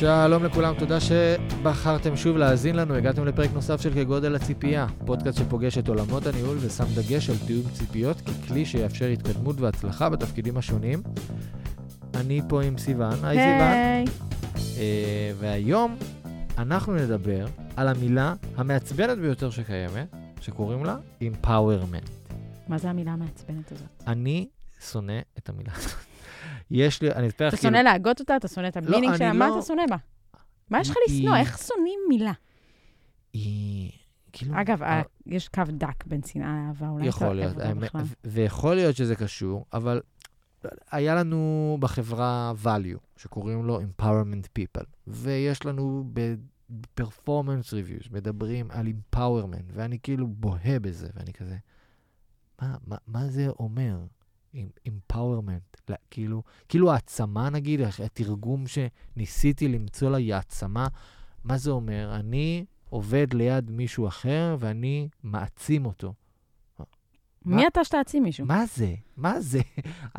שלום לכולם, תודה שבחרתם שוב להאזין לנו. הגעתם לפרק נוסף של כגודל הציפייה, פודקאסט שפוגש את עולמות הניהול ושם דגש על תיאום ציפיות ככלי שיאפשר התקדמות והצלחה בתפקידים השונים. אני פה עם סיוון. היי היי. סיוון. אה, והיום אנחנו נדבר על המילה המעצבנת ביותר שקיימת, שקוראים לה empowerment. מה זה המילה המעצבנת הזאת? אני שונא את המילה הזאת. יש לי, אני אספר לך אתה שונא להגות אותה? אתה שונא את המינינג כאילו- אני שלה? מה לא- אתה שונא בה? מה יש לך לשנוא? איך שונאים מילה? היא... כאילו... אגב, אה, ה- יש קו דק בין שנאה לאהבה, אולי יכול להיות, ויכול להיות שזה קשור, אבל היה לנו בחברה value, שקוראים לו empowerment people, ויש לנו ב-performance reviews, מדברים על empowerment, ואני כאילו בוהה בזה, ואני כזה, מה, מה, מה זה אומר? Empowerment, לא, כאילו, כאילו העצמה נגיד, התרגום שניסיתי למצוא לה היא העצמה, מה זה אומר? אני עובד ליד מישהו אחר ואני מעצים אותו. מי אתה שתעצים מישהו? מה זה? מה זה?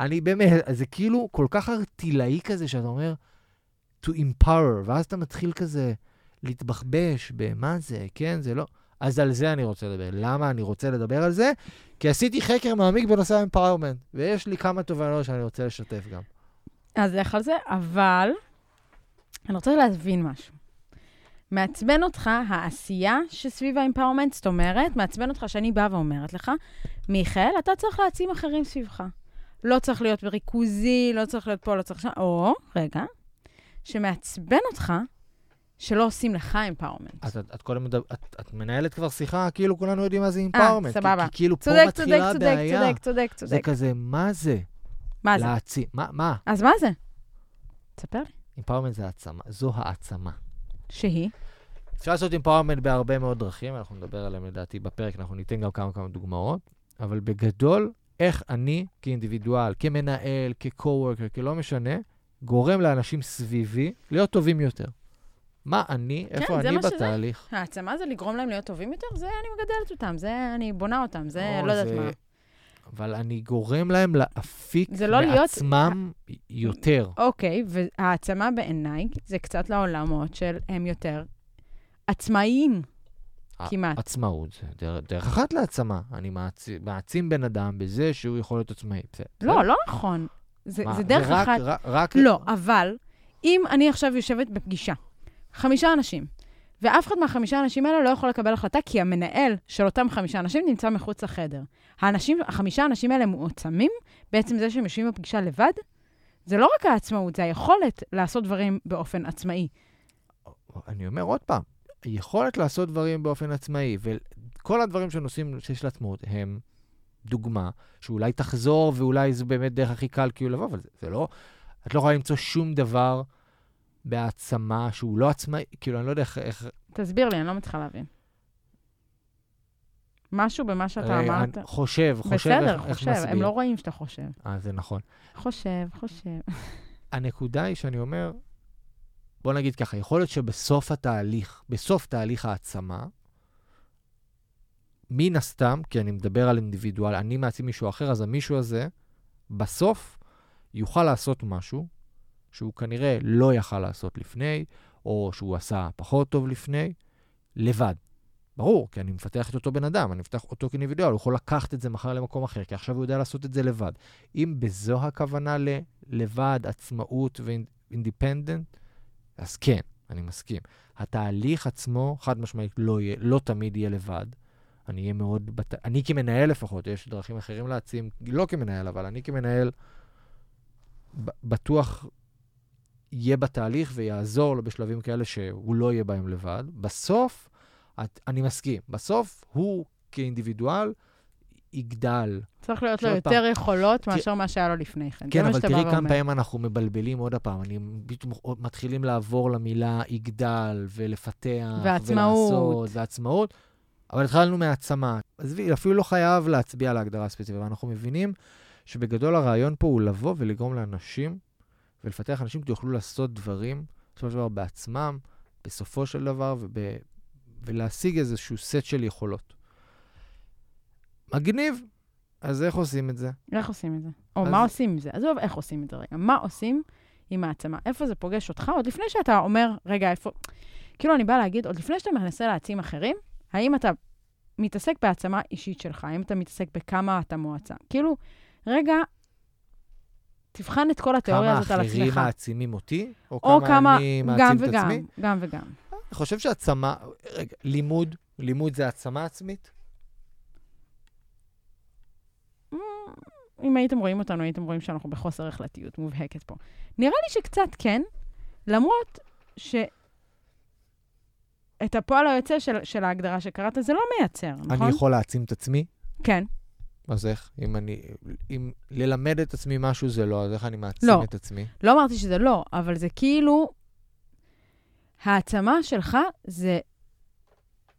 אני באמת, זה כאילו כל כך ארטילאי כזה, שאתה אומר, to empower, ואז אתה מתחיל כזה להתבחבש במה זה, כן, זה לא... אז על זה אני רוצה לדבר. למה אני רוצה לדבר על זה? כי עשיתי חקר מעמיק בנושא ה-empowerment, ויש לי כמה תובנות שאני רוצה לשתף גם. אז לך על זה, אבל אני רוצה להבין משהו. מעצבן אותך העשייה שסביב האימפאורמנט, זאת אומרת, מעצבן אותך שאני באה ואומרת לך, מיכאל, אתה צריך להעצים אחרים סביבך. לא צריך להיות בריכוזי, לא צריך להיות פה, לא צריך שם, או, רגע, שמעצבן אותך שלא עושים לך אימפאורמנט. אז את, את קודם, את, את מנהלת כבר שיחה, כאילו כולנו יודעים מה זה אה, empowerment. סבבה. כי, כי כאילו פה צודק, צודק, מתחילה צודק, הבעיה. צודק, צודק, זה צודק. כזה, מה זה? מה זה? להעצים. מה? מה? אז מה זה? תספר לי. empowerment זה העצמה. זו העצמה. שהיא? אפשר לעשות empowerment בהרבה מאוד דרכים, אנחנו נדבר עליהם לדעתי בפרק, אנחנו ניתן גם כמה כמה דוגמאות, אבל בגדול, איך אני כאינדיבידואל, כמנהל, כ-co-worker, כלא משנה, גורם לאנשים סביבי להיות טובים יותר. מה אני, איפה כן, זה אני מה שזה. בתהליך. העצמה זה לגרום להם להיות טובים יותר? זה אני מגדלת אותם, זה אני בונה אותם, זה או, לא יודעת מה. אבל אני גורם להם להפיק זה לא להיות- מעצמם יותר. אוקיי, והעצמה בעיניי זה קצת לעולמות של הם יותר עצמאיים, כמעט. עצמאות זה דרך, דרך אחת להעצמה. אני מעצים, מעצים בן אדם בזה שהוא יכול להיות עצמאי. בסדר. לא, לא נכון. זה מה, זה דרך רק- אחת. רק, רק, לא, אבל אם אני עכשיו יושבת בפגישה, חמישה אנשים, ואף אחד מהחמישה האנשים האלה לא יכול לקבל החלטה, כי המנהל של אותם חמישה אנשים נמצא מחוץ לחדר. האנשים, החמישה האנשים האלה מועצמים, בעצם זה שהם יושבים בפגישה לבד, זה לא רק העצמאות, זה היכולת לעשות דברים באופן עצמאי. אני אומר עוד פעם, יכולת לעשות דברים באופן עצמאי, וכל הדברים שנושאים שיש לעצמאות הם דוגמה שאולי תחזור, ואולי זו באמת דרך הכי קל כאילו לבוא, אבל זה, זה לא, את לא יכולה למצוא שום דבר בהעצמה שהוא לא עצמאי, כאילו, אני לא יודע איך... איך תסביר לי, אני לא מצליחה להבין. משהו במה שאתה אמרת. חושב, חושב בסדר, איך, איך חושב, מסביר. הם לא רואים שאתה חושב. אה, זה נכון. חושב, חושב. הנקודה היא שאני אומר, בוא נגיד ככה, יכול להיות שבסוף התהליך, בסוף תהליך העצמה, מן הסתם, כי אני מדבר על אינדיבידואל, אני מעצים מישהו אחר, אז המישהו הזה, בסוף, יוכל לעשות משהו שהוא כנראה לא יכל לעשות לפני, או שהוא עשה פחות טוב לפני, לבד. ברור, כי אני מפתח את אותו בן אדם, אני מפתח אותו כאינדיבידואל, הוא יכול לקחת את זה מחר למקום אחר, כי עכשיו הוא יודע לעשות את זה לבד. אם בזו הכוונה ללבד, עצמאות ואינדיפנדנט, אז כן, אני מסכים. התהליך עצמו, חד משמעית, לא, יהיה, לא תמיד יהיה לבד. אני אהיה מאוד, בת... אני כמנהל לפחות, יש דרכים אחרים להעצים, לא כמנהל, אבל אני כמנהל בטוח יהיה בתהליך ויעזור לו בשלבים כאלה שהוא לא יהיה בהם לבד. בסוף, את, אני מסכים, בסוף הוא כאינדיבידואל יגדל. צריך להיות לו יותר יכולות מאשר מה שהיה לו לפני כן. כן, אבל תראי כמה. פעמים אנחנו מבלבלים עוד הפעם. אני פתאום מתחילים לעבור למילה יגדל ולפתח. ועצמאות. ולעשות, ועצמאות. אבל התחלנו מהעצמה. עזבי, אפילו לא חייב להצביע על ההגדרה הספציפית, אבל אנחנו מבינים שבגדול הרעיון פה הוא לבוא ולגרום לאנשים ולפתח אנשים שיוכלו לעשות דברים, בסופו של דבר בעצמם, בסופו של דבר, וב... ולהשיג איזשהו סט של יכולות. מגניב. אז איך עושים את זה? איך עושים את זה? או אז- מה עושים עם זה? עזוב איך עושים את זה רגע. מה עושים עם העצמה? איפה זה פוגש אותך? עוד לפני שאתה אומר, רגע, איפה... כאילו, אני באה להגיד, עוד לפני שאתה מנסה להעצים אחרים, האם אתה מתעסק בהעצמה אישית שלך? האם אתה מתעסק בכמה אתה מועצם? כאילו, רגע, תבחן את כל התיאוריה הזאת על עצמך. כמה אחרים מעצימים אותי, או, או כמה אני גם מעצים את וגם, עצמי? גם וגם. אני חושב שהעצמה, רגע, לימוד, לימוד זה העצמה עצמית? אם הייתם רואים אותנו, הייתם רואים שאנחנו בחוסר החלטיות מובהקת פה. נראה לי שקצת כן, למרות ש... את הפועל היוצא של, של ההגדרה שקראת, זה לא מייצר, נכון? אני יכול להעצים את עצמי? כן. אז איך? אם אני... אם ללמד את עצמי משהו זה לא, אז איך אני מעצים לא. את עצמי? לא אמרתי שזה לא, אבל זה כאילו... העצמה שלך זה...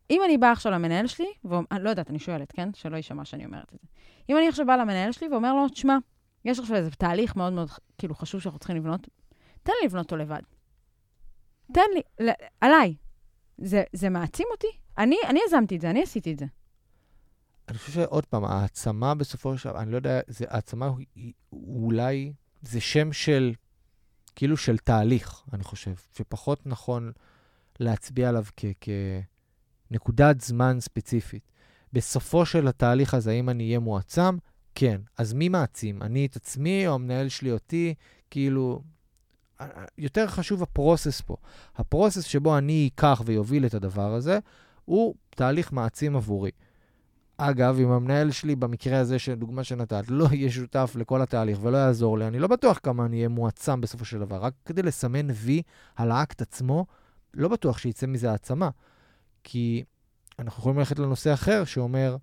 אם אני באה עכשיו למנהל שלי, ואני לא יודעת, אני שואלת, כן? שלא יישמע שאני אומרת את זה. אם אני עכשיו באה למנהל שלי ואומר לו, תשמע, יש עכשיו איזה תהליך מאוד מאוד כאילו חשוב שאנחנו צריכים לבנות, תן לי לבנות אותו לבד. תן לי, ל- עליי. זה, זה מעצים אותי? אני, אני יזמתי את זה, אני עשיתי את זה. אני חושב שעוד פעם, העצמה בסופו של דבר, אני לא יודע, זה, העצמה היא, אולי, זה שם של, כאילו של תהליך, אני חושב, שפחות נכון להצביע עליו כ, כנקודת זמן ספציפית. בסופו של התהליך הזה, האם אני אהיה מועצם? כן. אז מי מעצים? אני את עצמי או המנהל שלי אותי? כאילו, יותר חשוב הפרוסס פה. הפרוסס שבו אני אקח ויוביל את הדבר הזה, הוא תהליך מעצים עבורי. אגב, אם המנהל שלי, במקרה הזה, שדוגמה שנתת, לא יהיה שותף לכל התהליך ולא יעזור לי, אני לא בטוח כמה אני אהיה מועצם בסופו של דבר. רק כדי לסמן וי על האקט עצמו, לא בטוח שיצא מזה העצמה. כי אנחנו יכולים ללכת לנושא אחר שאומר,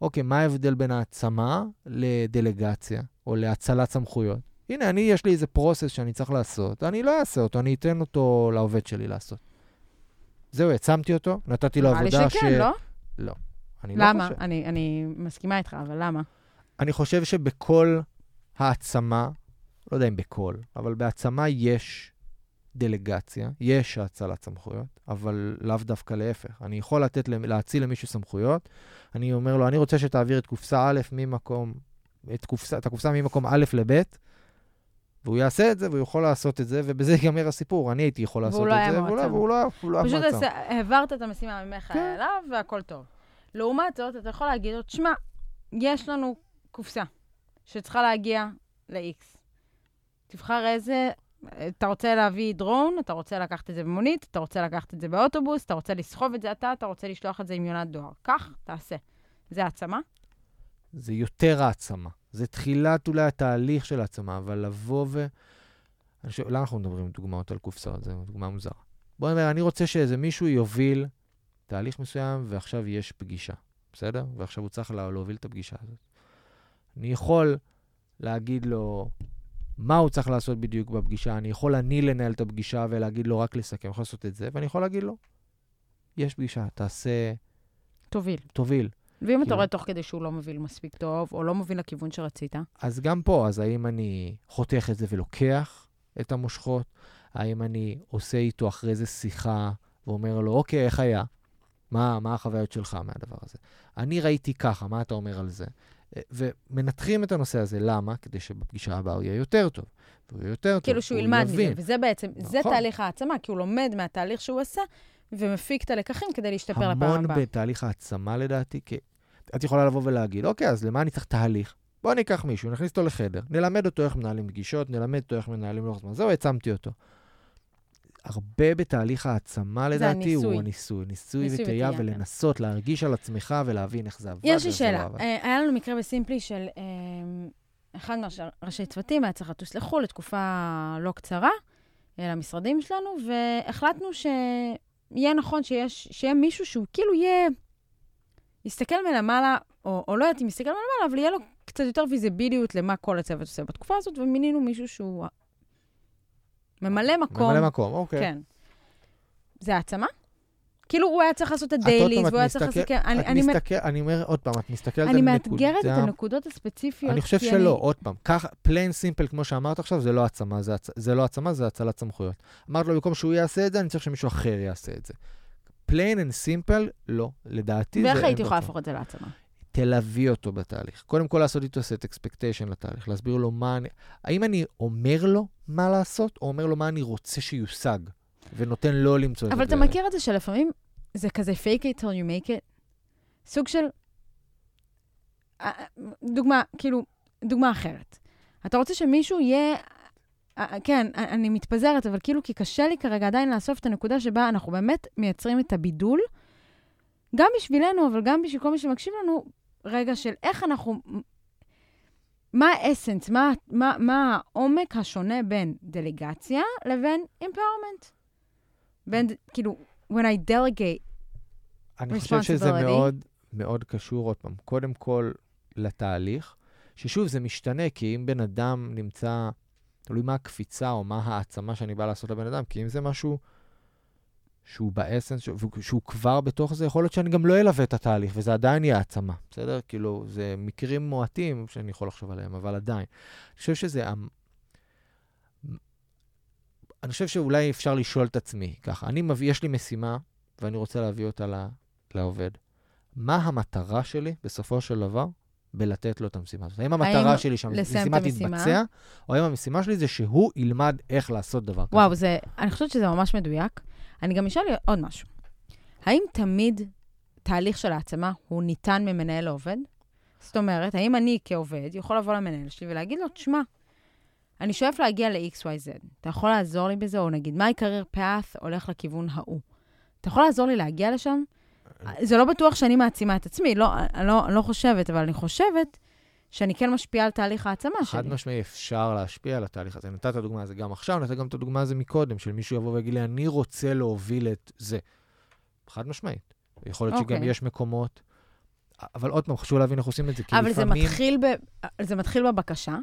אוקיי, מה ההבדל בין העצמה לדלגציה או להצלת סמכויות? הנה, אני, יש לי איזה פרוסס שאני צריך לעשות, אני לא אעשה אותו, אני אתן אותו לעובד שלי לעשות. זהו, העצמתי אותו, נתתי לו נראה לי עבודה שכן, לא? לא. אני לא למה? חושב. אני, אני מסכימה איתך, אבל למה? אני חושב שבכל העצמה, לא יודע אם בכל, אבל בהעצמה יש דלגציה, יש האצלת סמכויות, אבל לאו דווקא להפך. אני יכול לתת, להאציל למישהו סמכויות, אני אומר לו, אני רוצה שתעביר את קופסה א' ממקום, את, קופסה, את הקופסה ממקום א' לב', והוא יעשה את זה, והוא יכול לעשות את זה, ובזה ייגמר הסיפור. אני הייתי יכול לעשות לא את היה זה, והוא לא- מועצם. והוא לא לא היה פשוט מועצם. עשה- העברת את המשימה ממך כן. אליו, והכל טוב. לעומת זאת, אתה יכול להגיד לו, תשמע, יש לנו קופסה שצריכה להגיע ל-X. תבחר איזה, אתה רוצה להביא דרון, אתה רוצה לקחת את זה במונית, אתה רוצה לקחת את זה באוטובוס, אתה רוצה לסחוב את זה אתה, אתה רוצה לשלוח את זה עם יונת דואר. קח, תעשה. זה העצמה? זה יותר העצמה. זה תחילת אולי התהליך של העצמה, אבל לבוא ו... אני חושב, למה אנחנו מדברים דוגמאות על קופסאות? זו דוגמה מוזרה. בוא נאמר, אני רוצה שאיזה מישהו יוביל תהליך מסוים, ועכשיו יש פגישה, בסדר? ועכשיו הוא צריך לה- להוביל את הפגישה הזאת. אני יכול להגיד לו מה הוא צריך לעשות בדיוק בפגישה, אני יכול אני לנהל את הפגישה ולהגיד לו רק לסכם, אני יכול לעשות את זה, ואני יכול להגיד לו, יש פגישה, תעשה, תוביל. תוביל. ואם אתה כאילו- רואה תוך כדי שהוא לא מוביל מספיק טוב, או לא מוביל לכיוון שרצית, אז גם פה, אז האם אני חותך את זה ולוקח את המושכות? האם אני עושה איתו אחרי זה שיחה ואומר לו, אוקיי, איך היה? מה, מה החוויות שלך מהדבר הזה? אני ראיתי ככה, מה אתה אומר על זה? אה, ומנתחים את הנושא הזה, למה? כדי שבפגישה הבאה הוא יהיה יותר טוב. והוא יהיה יותר טוב, כאילו שהוא הוא ילמד מזה. וזה בעצם, זה נכון. תהליך העצמה, כי הוא לומד מהתהליך שהוא עשה, ומפיק את הלקחים כדי להשתפר לפעם המון הבאה. בתהליך העצמה לדעתי, כי את יכולה לבוא ולהגיד, אוקיי, אז למה אני צריך תהליך? בוא ניקח מישהו, נכניס אותו לחדר, נלמד אותו איך מנהלים פגישות, נלמד אותו איך מנהלים לוח זמן. זהו, העצמתי אותו. הרבה בתהליך העצמה, לדעתי, הניסוי. הוא הניסוי. ניסוי ניסוי וטעייה, כן. ולנסות להרגיש על עצמך ולהבין איך זה עבד. יש לי לא שאלה. עבד. אה, היה לנו מקרה בסימפלי של אה, אחד מהראשי צוותים היה צריך לטוס לחו"ל לתקופה לא קצרה למשרדים שלנו, והחלטנו שיהיה נכון שיש, שיהיה מישהו שהוא כאילו יהיה, יסתכל מלמעלה, או, או לא יודעת אם יסתכל מלמעלה, אבל יהיה לו קצת יותר ויזיביליות למה כל הצוות עושה בתקופה הזאת, ומינינו מישהו שהוא ממלא מקום. ממלא מקום, אוקיי. כן. זה העצמה? כאילו, הוא היה צריך לעשות את ה dailies, והוא היה צריך לעשות... אני- את אני מסתכל, אני אומר עוד פעם, את מסתכלת אני על מאתגרת את נקודה- הנקודות הספציפיות. אני חושב שלא, עוד פעם, ככה, plain simple, כמו שאמרת עכשיו, זה לא העצמה, זה, הצ... זה לא העצמה, זה האצלת סמכויות. אמרת לו, במקום שהוא יעשה את זה, אני צריך שמישהו אחר יעשה את זה. plain and simple, לא. לדעתי זה... ואיך הייתי יכולה. להפוך את זה לעצמה? תלווי אותו בתהליך. קודם כל לעשות איתו set expectation לתהליך, להסביר לו מה אני... האם אני אומר לו מה לעשות, או אומר לו מה אני רוצה שיושג, ונותן לו למצוא את אבל הדרך. אתה מכיר את זה שלפעמים זה כזה fake it till you make it? סוג של... אה, דוגמה, כאילו, דוגמה אחרת. אתה רוצה שמישהו יהיה... אה, כן, אה, אני מתפזרת, אבל כאילו, כי קשה לי כרגע עדיין לאסוף את הנקודה שבה אנחנו באמת מייצרים את הבידול, גם בשבילנו, אבל גם בשביל כל מי שמקשיב לנו, רגע של איך אנחנו... מה האסנס, מה, מה, מה העומק השונה בין דלגציה לבין empowerment? בין, כאילו, when I delegate, אני חושב שזה responsibility. מאוד מאוד קשור, עוד פעם, קודם כל לתהליך, ששוב, זה משתנה, כי אם בן אדם נמצא, תלוי מה הקפיצה או מה העצמה שאני בא לעשות לבן אדם, כי אם זה משהו שהוא באסנס, שהוא, שהוא כבר בתוך זה, יכול להיות שאני גם לא אלווה את התהליך, וזה עדיין יהיה העצמה, בסדר? כאילו, זה מקרים מועטים שאני יכול לחשוב עליהם, אבל עדיין. אני חושב שזה... אני חושב שאולי אפשר לשאול את עצמי ככה, אני מביא, יש לי משימה, ואני רוצה להביא אותה ל- לעובד. מה המטרה שלי, בסופו של דבר, בלתת לו את המשימה הזאת? האם המטרה האם שלי שהמשימה המשימה? תתבצע, או האם המשימה שלי זה שהוא ילמד איך לעשות דבר כזה? וואו, זה, אני חושבת שזה ממש מדויק. אני גם אשאל עוד משהו. האם תמיד תהליך של העצמה הוא ניתן ממנהל לעובד? זאת אומרת, האם אני כעובד יכול לבוא למנהל שלי ולהגיד לו, תשמע, אני שואף להגיע ל-XYZ, אתה יכול לעזור לי בזה? או נגיד, my career path הולך לכיוון ההוא. אתה יכול לעזור לי להגיע לשם? זה לא בטוח שאני מעצימה את עצמי, לא, אני לא, אני לא חושבת, אבל אני חושבת שאני כן משפיעה על תהליך העצמה שלי. חד משמעי, אפשר להשפיע על התהליך הזה. נתת את הדוגמה הזו גם עכשיו, נתת גם את הדוגמה הזו מקודם, של מישהו יבוא ויגיד לי, אני רוצה להוביל את זה. חד משמעית. יכול להיות שגם אוקיי. יש מקומות, אבל עוד פעם, חשוב להבין איך עושים את זה, כי אבל לפעמים... זה מתחיל, ב... זה מתחיל בבקשה,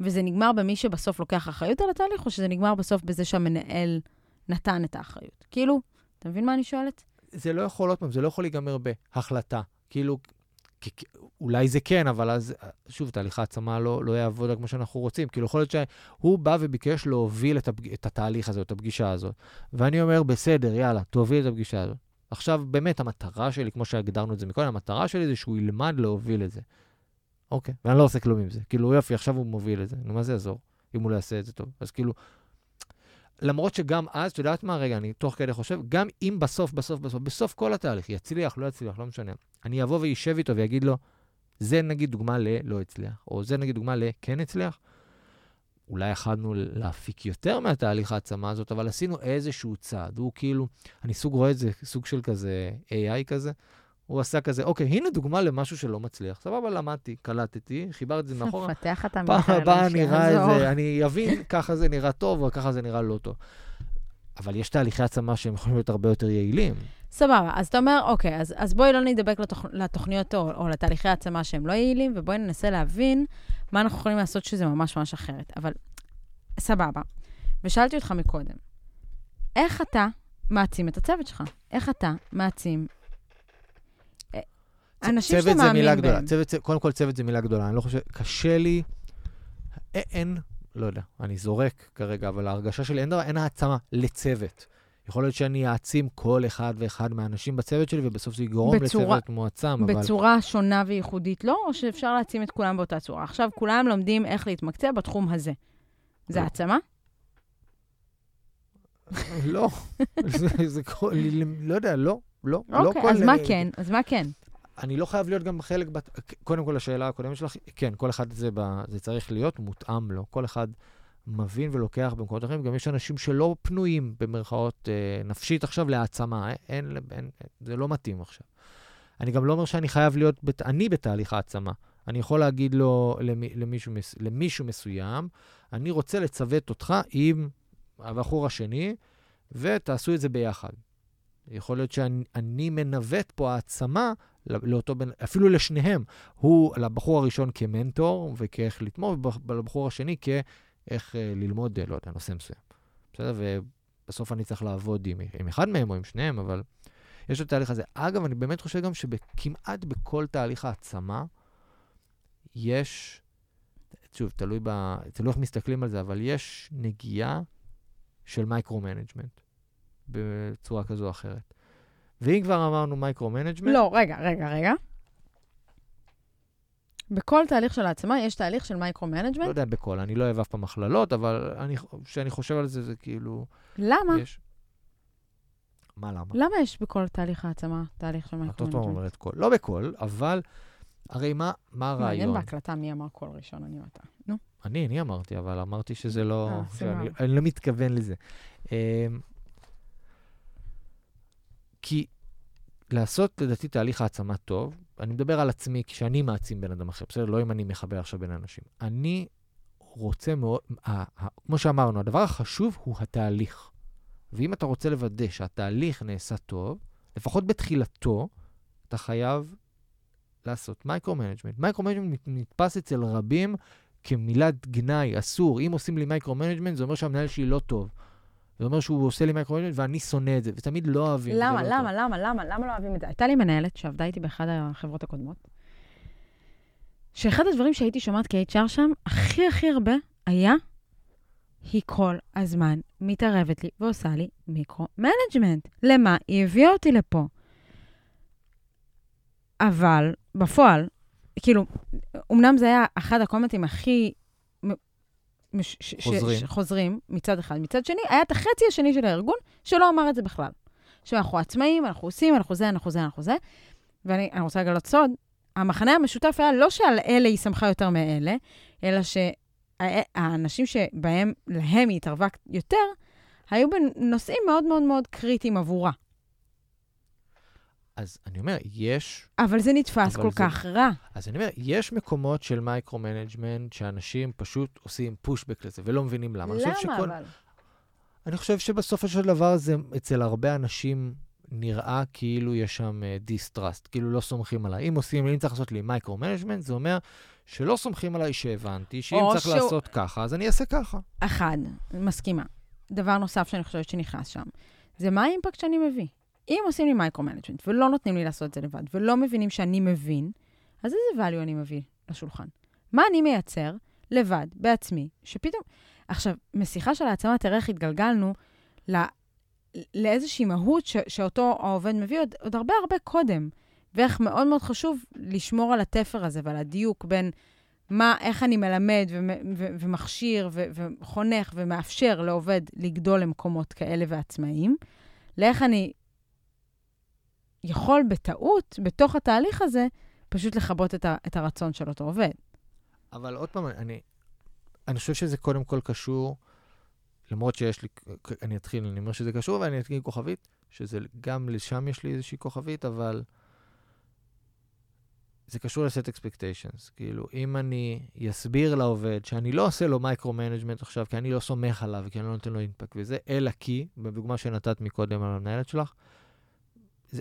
וזה נגמר במי שבסוף לוקח אחריות על התהליך, או שזה נגמר בסוף בזה שהמנהל נתן את האחריות? כאילו, אתה מבין מה אני שואלת? זה לא יכול, עוד פעם, זה לא יכול להיגמר בהחלטה. כאילו, אולי זה כן, אבל אז, שוב, תהליך העצמה לא, לא יעבוד כמו שאנחנו רוצים. כאילו, יכול להיות שהוא בא וביקש להוביל את, הפג... את התהליך הזה, את הפגישה הזאת. ואני אומר, בסדר, יאללה, תוביל את הפגישה הזאת. עכשיו, באמת, המטרה שלי, כמו שהגדרנו את זה מקודם, המטרה שלי זה שהוא ילמד להוביל את זה. אוקיי, ואני לא עושה כלום עם זה. כאילו, יופי, עכשיו הוא מוביל את זה. נו, מה זה יעזור, אם הוא לא יעשה את זה טוב? אז כאילו, למרות שגם אז, את יודעת מה, רגע, אני תוך כדי חושב, גם אם בסוף, בסוף, בסוף, בסוף כל התהליך, יצליח, לא יצליח, לא משנה, אני אבוא וישב איתו ויגיד לו, זה נגיד דוגמה ללא הצליח, או זה נגיד דוגמה לכן הצליח. אולי יכלנו להפיק יותר מהתהליך העצמה הזאת, אבל עשינו איזשהו צעד. הוא כאילו, אני סוג רואה את זה, סוג של כזה AI כזה. הוא עשה כזה, אוקיי, הנה דוגמה למשהו שלא מצליח. סבבה, למדתי, קלטתי, חיברתי את זה מאחורה. פתח את פעם המיכאל, הבאה נראה את. זה, אני אבין, ככה זה נראה טוב, או ככה זה נראה לא טוב. אבל יש תהליכי העצמה שהם יכולים להיות הרבה יותר יעילים. סבבה, אז אתה אומר, אוקיי, אז, אז בואי לא נדבק לתוכ... לתוכניות או, או לתהליכי העצמה שהם לא יעילים, ובואי ננסה להבין מה אנחנו יכולים לעשות שזה ממש ממש אחרת. אבל סבבה. ושאלתי אותך מקודם, איך אתה מעצים את הצוות שלך? איך אתה מעצים אה, אנשים שאתה צוות זה מילה מאמין גדולה. בהם? צוות, זה- קודם כל, צוות זה מילה גדולה. אני לא חושב, קשה לי, אין, לא יודע, אני זורק כרגע, אבל ההרגשה שלי, אין, דבר, אין העצמה לצוות. יכול להיות שאני אעצים כל אחד ואחד מהאנשים בצוות שלי, ובסוף זה יגרום בצורה- לצוות מועצם, אבל... בצורה שונה וייחודית לא, או שאפשר להעצים את כולם באותה צורה? עכשיו כולם לומדים איך להתמקצע בתחום הזה. זה לא. העצמה? לא, זה, זה כל, לא יודע, לא, לא. לא אוקיי, כל- אז מה כן? אז מה כן? אני לא חייב להיות גם חלק, בת... קודם כל, השאלה הקודמת שלך, כן, כל אחד זה, ב... זה צריך להיות מותאם לו. כל אחד מבין ולוקח במקומות אחרים. גם יש אנשים שלא פנויים, במרכאות, אה, נפשית עכשיו להעצמה. אה, אין, אין, זה לא מתאים עכשיו. אני גם לא אומר שאני חייב להיות, בת... אני בתהליך העצמה. אני יכול להגיד לו, למי, למישהו, למישהו מסוים, אני רוצה לצוות אותך עם הבחור השני, ותעשו את זה ביחד. יכול להיות שאני אני מנווט פה העצמה לא- לאותו בן, אפילו לשניהם. הוא, לבחור הראשון כמנטור וכאיך לתמוך, ולבחור השני כאיך אה, ללמוד, אה, לא יודע, נושא מסוים. בסדר? ובסוף אני צריך לעבוד עם, עם אחד מהם או עם שניהם, אבל יש את התהליך הזה. אגב, אני באמת חושב גם שכמעט בכל תהליך העצמה יש, שוב, תלוי, ב, תלוי איך מסתכלים על זה, אבל יש נגיעה של micro-management בצורה כזו או אחרת. ואם כבר אמרנו micro-management, לא, רגע, רגע, רגע. בכל תהליך של העצמה יש תהליך של לא micro-management. יודע בכל, אני לא אוהב אף פעם הכללות, אבל אני- כשאני חושב על זה, זה כאילו... למה? יש... מה למה? למה יש בכל תהליך העצמה תהליך של את עוד פעם micro-management? אומרת כל. לא בכל, אבל הרי מה, מה מעניין הרעיון? בהקלטה מי אמר קול ראשון, אני או אתה. נו. אני, אני אמרתי, אבל אמרתי שזה לא... אה, שאני. אני לא מתכוון לזה. אמ, כי לעשות, לדעתי, תהליך העצמה טוב, אני מדבר על עצמי כשאני מעצים בן אדם אחר, בסדר? לא אם אני מחבר עכשיו בין אנשים. אני רוצה מאוד, ה- ה- כמו שאמרנו, הדבר החשוב הוא התהליך. ואם אתה רוצה לוודא שהתהליך נעשה טוב, לפחות בתחילתו, אתה חייב לעשות micro-management. micro-management נתפס אצל רבים כמילת גנאי, אסור. אם עושים לי micro-management, זה אומר שהמנהל שלי לא טוב. זה אומר שהוא עושה לי micro-management ואני שונא את זה, ותמיד לא אוהבים. זה למה, לא למה. למה, למה, למה לא אוהבים את זה? הייתה לי מנהלת שעבדה איתי באחד החברות הקודמות, שאחד הדברים שהייתי שומעת כ-HR שם, הכי הכי הרבה, היה, היא כל הזמן מתערבת לי ועושה לי micro-management. למה? היא הביאה אותי לפה. אבל בפועל, כאילו, אמנם זה היה אחד הקומנטים הכי מש- ש- ש- חוזרים. ש- חוזרים מצד אחד. מצד שני, היה את החצי השני של הארגון שלא אמר את זה בכלל. שאנחנו עצמאים, אנחנו עושים, אנחנו זה, אנחנו זה, אנחנו זה. ואני אני רוצה לגלות סוד, המחנה המשותף היה לא שעל אלה היא שמחה יותר מאלה, אלא שהאנשים שבהם, להם היא התערבה יותר, היו בנושאים מאוד מאוד מאוד קריטיים עבורה. אז אני אומר, יש, אבל זה נתפס אבל כל זה- כך רע. אז אני אומר, יש מקומות של micro-management שאנשים פשוט עושים pushback לזה ולא מבינים למה. למה שכל- אבל? אני חושב שבסופו של דבר זה אצל הרבה אנשים נראה כאילו יש שם distrust, כאילו לא סומכים עליי. אם עושים, אם צריך לעשות לי micro-management, זה אומר שלא סומכים עליי שהבנתי, שאם צריך שהוא- לעשות ככה, אז אני אעשה ככה. אחד, מסכימה. דבר נוסף שאני חושבת שנכנס שם, זה מה ה impact שאני מביא. אם עושים לי micro-management ולא נותנים לי לעשות את זה לבד, ולא מבינים שאני מבין, אז איזה value אני מביא לשולחן? מה אני מייצר לבד, בעצמי, שפתאום... עכשיו, משיחה של העצמה, תראה איך התגלגלנו לא, לאיזושהי מהות ש, שאותו העובד מביא עוד, עוד הרבה הרבה קודם, ואיך מאוד מאוד חשוב לשמור על התפר הזה ועל הדיוק בין מה, איך אני מלמד ומ- ו- ומכשיר ו- וחונך ומאפשר לעובד לגדול למקומות כאלה ועצמאיים, לאיך אני יכול בטעות, בתוך התהליך הזה, פשוט לכבות את, ה- את הרצון של אותו עובד. אבל עוד פעם, אני, אני חושב שזה קודם כל קשור, למרות שיש לי, אני אתחיל, אני אומר שזה קשור, ואני אתחיל עם כוכבית, שזה גם לשם יש לי איזושהי כוכבית, אבל זה קשור ל set expectations. כאילו, אם אני אסביר לעובד שאני לא עושה לו micro-management עכשיו, כי אני לא סומך עליו, כי אני לא נותן לו impact וזה, אלא כי, בדוגמה שנתת מקודם על המנהלת שלך,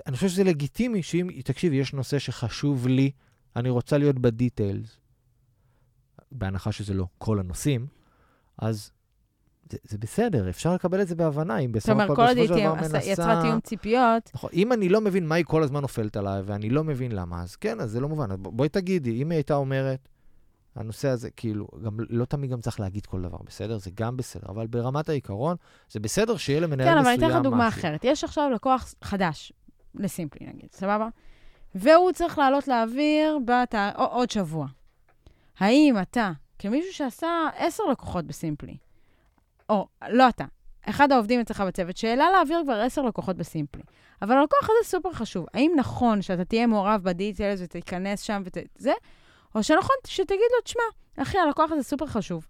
אני חושב שזה לגיטימי שאם, תקשיבי, יש נושא שחשוב לי, אני רוצה להיות בדיטיילס, בהנחה שזה לא כל הנושאים, אז זה, זה בסדר, אפשר לקבל את זה בהבנה, אם אומרת, הכל בסופו של דבר מנסה... יצרה תיאום ציפיות, נכון, אם אני לא מבין מה היא כל הזמן נופלת עליי, ואני לא מבין למה, אז כן, אז זה לא מובן. אז בואי תגידי, אם היא הייתה אומרת, הנושא הזה, כאילו, גם לא תמיד גם צריך להגיד כל דבר, בסדר? זה גם בסדר, אבל ברמת העיקרון, זה בסדר שיהיה למנהל כן, מסוים אבל משהו. אני אתן לך דוגמה אחרת. יש עכשיו לקוח חדש, לסימפלי נגיד, סבבה? והוא צריך לעלות לאוויר בת... עוד שבוע. האם אתה, כמישהו שעשה עשר לקוחות בסימפלי, או לא אתה, אחד העובדים אצלך בצוות, שהעלה לאוויר כבר עשר לקוחות בסימפלי, אבל הלקוח הזה סופר חשוב. האם נכון שאתה תהיה מעורב בדיטיילס ותיכנס שם וזה, או שנכון שתגיד לו, תשמע, אחי, הלקוח הזה סופר חשוב.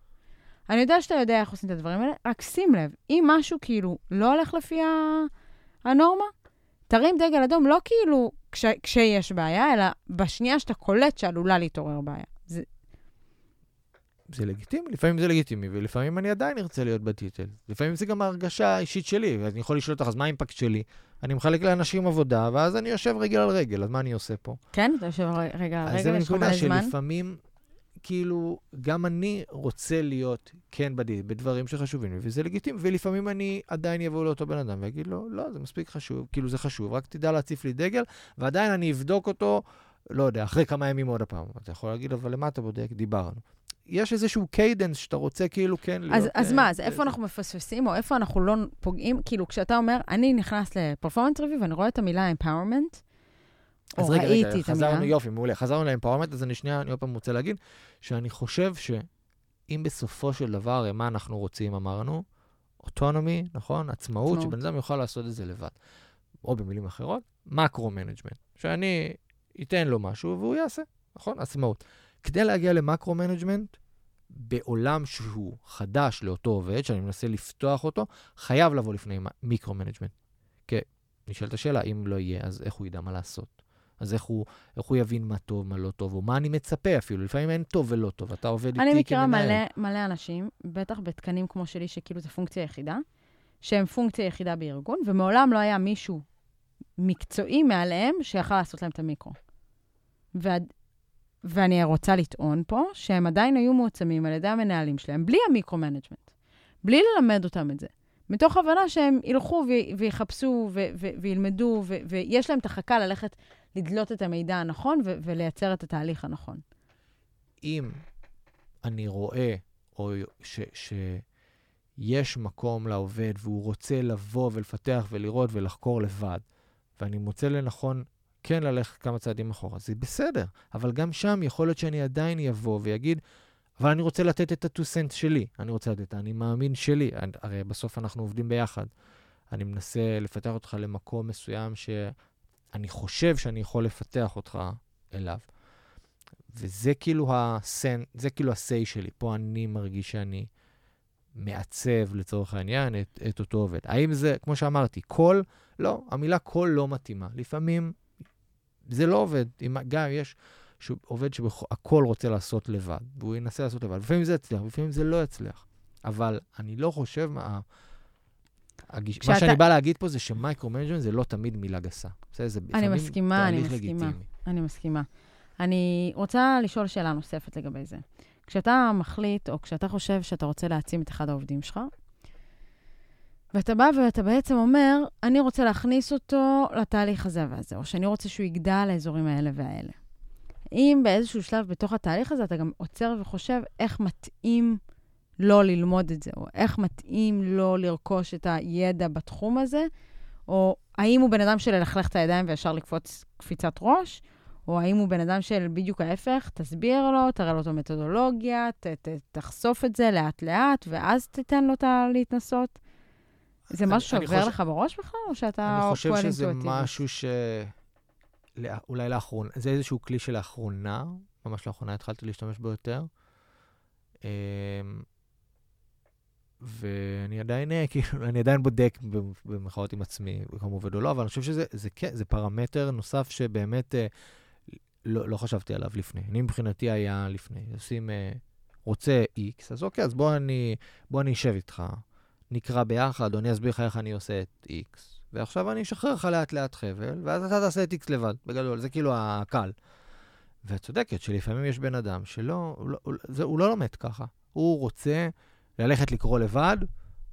אני יודע שאתה יודע איך עושים את הדברים האלה, רק שים לב, אם משהו כאילו לא הולך לפי הנורמה, תרים דגל אדום, לא כאילו כש, כשיש בעיה, אלא בשנייה שאתה קולט שעלולה להתעורר בעיה. זה, זה לגיטימי, לפעמים זה לגיטימי, ולפעמים אני עדיין ארצה להיות בטיטל. לפעמים זה גם ההרגשה האישית שלי, אז אני יכול לשאול אותך, אז מה האימפקט שלי? אני מחלק לאנשים עבודה, ואז אני יושב רגל על רגל, אז מה אני עושה פה? כן? אתה יושב ר- רגע, אז רגע, זה יש לך נקודה מלא זמן. שלפעמים, כאילו, גם אני רוצה להיות כן בדיל, בדברים שחשובים לי, וזה לגיטימי, ולפעמים אני עדיין אבוא לאותו בן אדם ואגיד לו, לא, זה מספיק חשוב, כאילו זה חשוב, רק תדע להציף לי דגל, ועדיין אני אבדוק אותו, לא יודע, אחרי כמה ימים עוד הפעם. אתה יכול להגיד, אבל למה אתה בודק? דיברנו. יש איזשהו cadence שאתה רוצה כאילו כן להיות... אז, אז אה, מה, אז זה- איפה זה- אנחנו מפספסים, או איפה אנחנו לא פוגעים? כאילו, כשאתה אומר, אני נכנס ל performance review ואני רואה את המילה empowerment, או אז רגע, ראיתי רגע, את המילה. חזרנו, יופי, מעולה. חזרנו ל empowerment, אז אני שנייה, אני עוד פעם רוצה להגיד, שאני חושב שאם בסופו של דבר, מה אנחנו רוצים, אמרנו? autonomy, נכון? עצמאות, עצמאות. שבן אדם יוכל לעשות את זה לבד. או במילים אחרות, macro-management. שאני אתן לו משהו והוא יעשה, נכון? עצמאות. כדי להגיע ל macro-management, בעולם שהוא חדש לאותו עובד, שאני מנסה לפתוח אותו, חייב לבוא לפני micro-management. כי נשאלת השאלה, אם לא יהיה, אז איך הוא ידע מה לעשות? אז איך הוא, איך הוא יבין מה טוב, מה לא טוב, או מה אני מצפה אפילו? לפעמים אין טוב ולא טוב, אתה עובד איתי אני מכירה כמנהל. מלא, מלא אנשים, בטח בתקנים כמו שלי, שכאילו זו פונקציה יחידה, שהם פונקציה יחידה בארגון, ומעולם לא היה מישהו מקצועי מעליהם שיכל לעשות להם את המיקרו. ועד, ואני רוצה לטעון פה שהם עדיין היו מועצמים על ידי המנהלים שלהם, בלי ה micro-management, בלי ללמד אותם את זה. מתוך הבנה שהם ילכו ו- ויחפשו ו- ו- וילמדו, ו- ויש להם את החכה ללכת לדלות את המידע הנכון ו- ולייצר את התהליך הנכון. אם אני רואה, או ש, שיש מקום לעובד והוא רוצה לבוא ולפתח ולראות ולחקור לבד, ואני מוצא לנכון כן ללכת כמה צעדים אחורה, זה בסדר. אבל גם שם יכול להיות שאני עדיין אבוא ויגיד, אבל אני רוצה לתת את ה-2 סנט שלי. אני רוצה לתת את האני מאמין שלי. אני- הרי בסוף אנחנו עובדים ביחד. אני מנסה לפתח אותך למקום מסוים שאני חושב שאני יכול לפתח אותך אליו. וזה כאילו ה-say, זה כאילו ה-say שלי. פה אני מרגיש שאני מעצב, לצורך העניין, את, את אותו עובד. האם זה, כמו שאמרתי, cool? לא, המילה cool לא מתאימה. לפעמים זה לא עובד. אם, גם יש שהוא עובד שהכל רוצה לעשות לבד, והוא ינסה לעשות לבד. לפעמים זה יצליח, לפעמים זה לא יצליח. אבל אני לא חושב, מה, הגיש, מה כשאתה- שאני בא להגיד פה זה ש micro-management זה לא תמיד מילה גסה. בסדר? זה אני מסכימה, אני מסכימה. לגיטימי. אני מסכימה. אני רוצה לשאול שאלה נוספת לגבי זה. כשאתה מחליט, או כשאתה חושב שאתה רוצה להעצים את אחד העובדים שלך, ואתה בא ואתה בעצם אומר, אני רוצה להכניס אותו לתהליך הזה והזה, או שאני רוצה שהוא יגדל לאזורים האלה והאלה. אם באיזשהו שלב בתוך התהליך הזה אתה גם עוצר וחושב איך מתאים לו ללמוד את זה, או איך מתאים לו לרכוש את הידע בתחום הזה, או האם הוא בן אדם של ללכלך את הידיים וישר לקפוץ קפיצת ראש, או האם הוא בן אדם של בדיוק ההפך, תסביר לו, תראה לו את המתודולוגיה, ת, ת, תחשוף את זה לאט-לאט, ואז תיתן לו את להתנסות. זה אני- משהו שעובר חושב- לך בראש בכלל, או שאתה אני חושב פועל שזה אינטואיטיבית? משהו ש... לא- אולי לאחרונה, זה איזשהו כלי שלאחרונה, ממש לאחרונה התחלתי להשתמש בו יותר. ואני עדיין, אה, כאילו, אני עדיין בודק במחאות עם עצמי, אם עובד או לא, אבל אני חושב שזה זה, כן, זה פרמטר נוסף שבאמת אה, לא, לא חשבתי עליו לפני. אני מבחינתי היה לפני. עושים, אה, רוצה X, אז אוקיי, אז בוא אני, בוא אני אשב איתך, נקרא ביחד, או אני אסביר לך איך אני עושה את X. ועכשיו אני אשחרר לך לאט לאט חבל, ואז אתה תעשה את X לבד, בגדול, זה כאילו הקל. ואת צודקת שלפעמים יש בן אדם שלא, הוא לא, הוא, זה, הוא לא לומד ככה. הוא רוצה ללכת לקרוא לבד,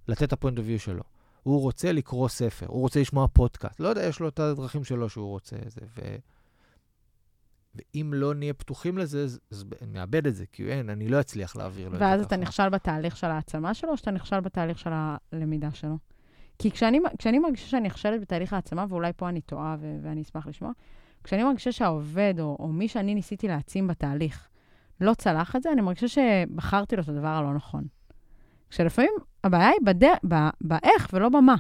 לתת את הפוינט אביו שלו. הוא רוצה לקרוא ספר, הוא רוצה לשמוע פודקאסט. לא יודע, יש לו את הדרכים שלו שהוא רוצה. זה, ו... ואם לא נהיה פתוחים לזה, אז, נאבד את זה, כי אין, אני לא אצליח להעביר לו את זה ואז ככה. אתה נכשל בתהליך של העצמה שלו, או שאתה נכשל בתהליך של הלמידה שלו? כי כשאני, כשאני מרגישה שאני נכשלת בתהליך העצמה, ואולי פה אני טועה ו- ואני אשמח לשמוע, כשאני מרגישה שהעובד, או, או מי שאני ניסיתי להעצים בתהליך, לא צלח את זה, אני מרגישה שבחרתי לו את הדבר הלא נכון. כשלפעמים הבעיה היא בד... ב... באיך ולא במה.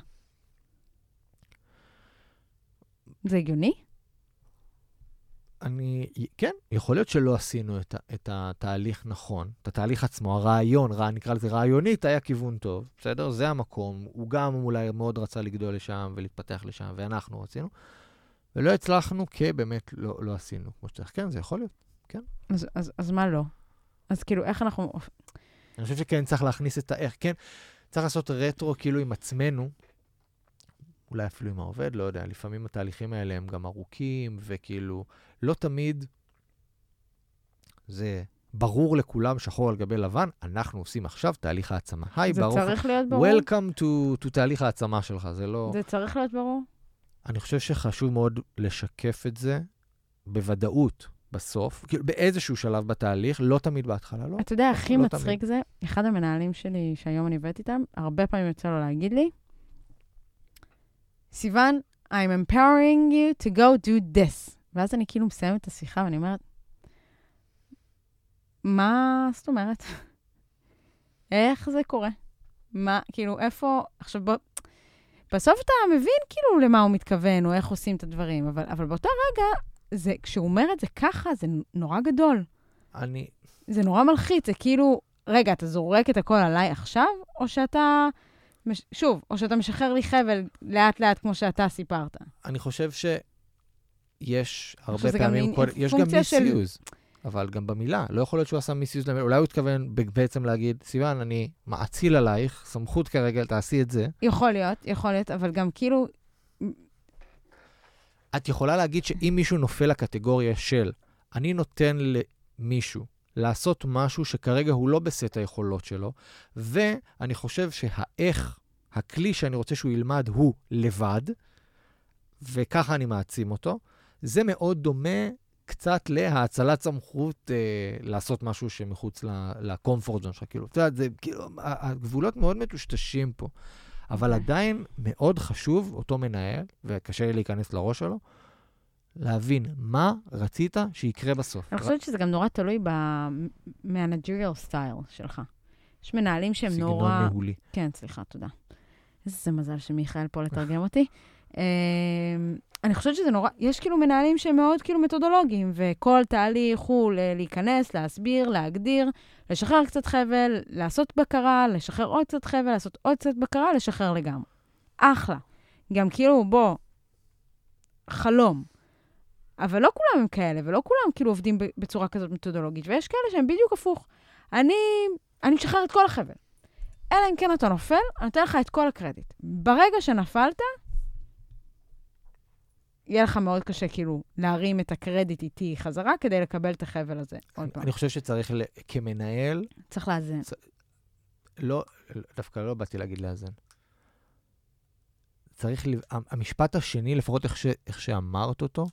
זה הגיוני? אני, כן, יכול להיות שלא עשינו את, את התהליך נכון, את התהליך עצמו, הרעיון, רע, נקרא לזה רעיונית, היה כיוון טוב, בסדר? זה המקום. הוא גם אולי מאוד רצה לגדול לשם ולהתפתח לשם, ואנחנו רצינו, ולא הצלחנו כי באמת לא, לא עשינו כמו שצריך. כן, זה יכול להיות. אז, אז, אז מה לא? אז כאילו, איך אנחנו... אני חושב שכן צריך להכניס את האיך, כן, צריך לעשות רטרו כאילו עם עצמנו, אולי אפילו עם העובד, לא יודע, לפעמים התהליכים האלה הם גם ארוכים, וכאילו, לא תמיד זה ברור לכולם, שחור על גבי לבן, אנחנו עושים עכשיו תהליך העצמה. היי, זה ברוך, צריך להיות ברור? Welcome to, to תהליך העצמה שלך, זה לא... זה צריך להיות ברור? אני חושב שחשוב מאוד לשקף את זה בוודאות בסוף, כאילו באיזשהו שלב בתהליך, לא תמיד בהתחלה, לא. אתה יודע, הכי לא מצחיק זה, אחד המנהלים שלי, שהיום אני עובדת איתם, הרבה פעמים יוצא לו להגיד לי, סיוון, I'm empowering you to go do this. ואז אני כאילו מסיימת את השיחה ואני אומרת, מה זאת אומרת? איך זה קורה? מה, כאילו, איפה, עכשיו בוא, בסוף אתה מבין כאילו למה הוא מתכוון, או איך עושים את הדברים, אבל, אבל באותו רגע, זה, כשהוא אומר את זה ככה, זה נורא גדול. אני, זה נורא מלחיץ, זה כאילו, רגע, אתה זורק את הכל עליי עכשיו, או שאתה, מש- שוב, או שאתה משחרר לי חבל לאט-לאט, כמו שאתה סיפרת. אני חושב שיש הרבה פעמים, כל, יש גם פונקציה של- מיסיוז, אבל גם במילה. לא יכול להיות שהוא עשה מיסיוז למילה, אולי הוא התכוון בעצם להגיד, סיוון, אני מאציל עלייך, סמכות כרגע, תעשי את זה. יכול להיות, יכול להיות, אבל גם כאילו, את יכולה להגיד שאם מישהו נופל לקטגוריה של אני נותן למישהו לעשות משהו שכרגע הוא לא בסט היכולות שלו, ואני חושב שהאיך, הכלי שאני רוצה שהוא ילמד הוא לבד, וככה אני מעצים אותו, זה מאוד דומה קצת להאצלת סמכות אה, לעשות משהו שמחוץ לקומפורט זון שלך. כאילו, את יודעת, זה כאילו, הגבולות מאוד מטושטשים פה. אבל. עדיין מאוד חשוב, אותו מנהל, וקשה לי להיכנס לראש שלו, להבין מה רצית שיקרה בסוף. אני חושבת שזה גם נורא תלוי במנג'ריאל סטייל שלך. יש מנהלים שהם נורא... סגנון ניהולי. כן, סליחה, תודה. איזה מזל שמיכאל פה לתרגם אותי. אני חושבת שזה נורא, יש כאילו מנהלים שהם מאוד כאילו מתודולוגיים, וכל תהליך הוא להיכנס, להסביר, להגדיר, לשחרר קצת חבל, לעשות בקרה, לשחרר עוד קצת חבל, לעשות עוד קצת בקרה, לשחרר לגמרי. אחלה. גם כאילו, בוא, חלום. אבל לא כולם הם כאלה, ולא כולם כאילו עובדים בצורה כזאת מתודולוגית, ויש כאלה שהם בדיוק הפוך. אני, אני משחרר את כל החבל. אלא אם כן אתה נופל, אני נותן לך את כל הקרדיט. ברגע שנפלת, יהיה לך מאוד קשה כאילו להרים את הקרדיט איתי חזרה כדי לקבל את החבל הזה. עוד פעם. אני חושב שצריך, כמנהל, צריך לאזן. לא, דווקא לא באתי להגיד לאזן. צריך, המשפט השני, לפחות איך, ש, איך שאמרת אותו,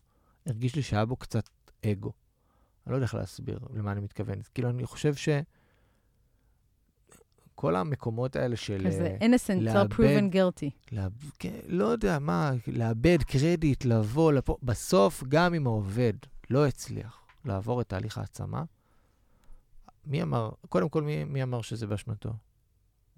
הרגיש לי שהיה בו קצת אגו. אני לא יודע איך להסביר למה אני מתכוון. כאילו, אני חושב ש... כל המקומות האלה של... כזה אה, innocent לאבד- proven guilty. לאב... כן, לא יודע מה, לאבד קרדיט, לבוא, לפה. בסוף, גם אם העובד לא הצליח לעבור את תהליך העצמה, מי אמר, קודם כל, מי, מי אמר שזה באשמתו?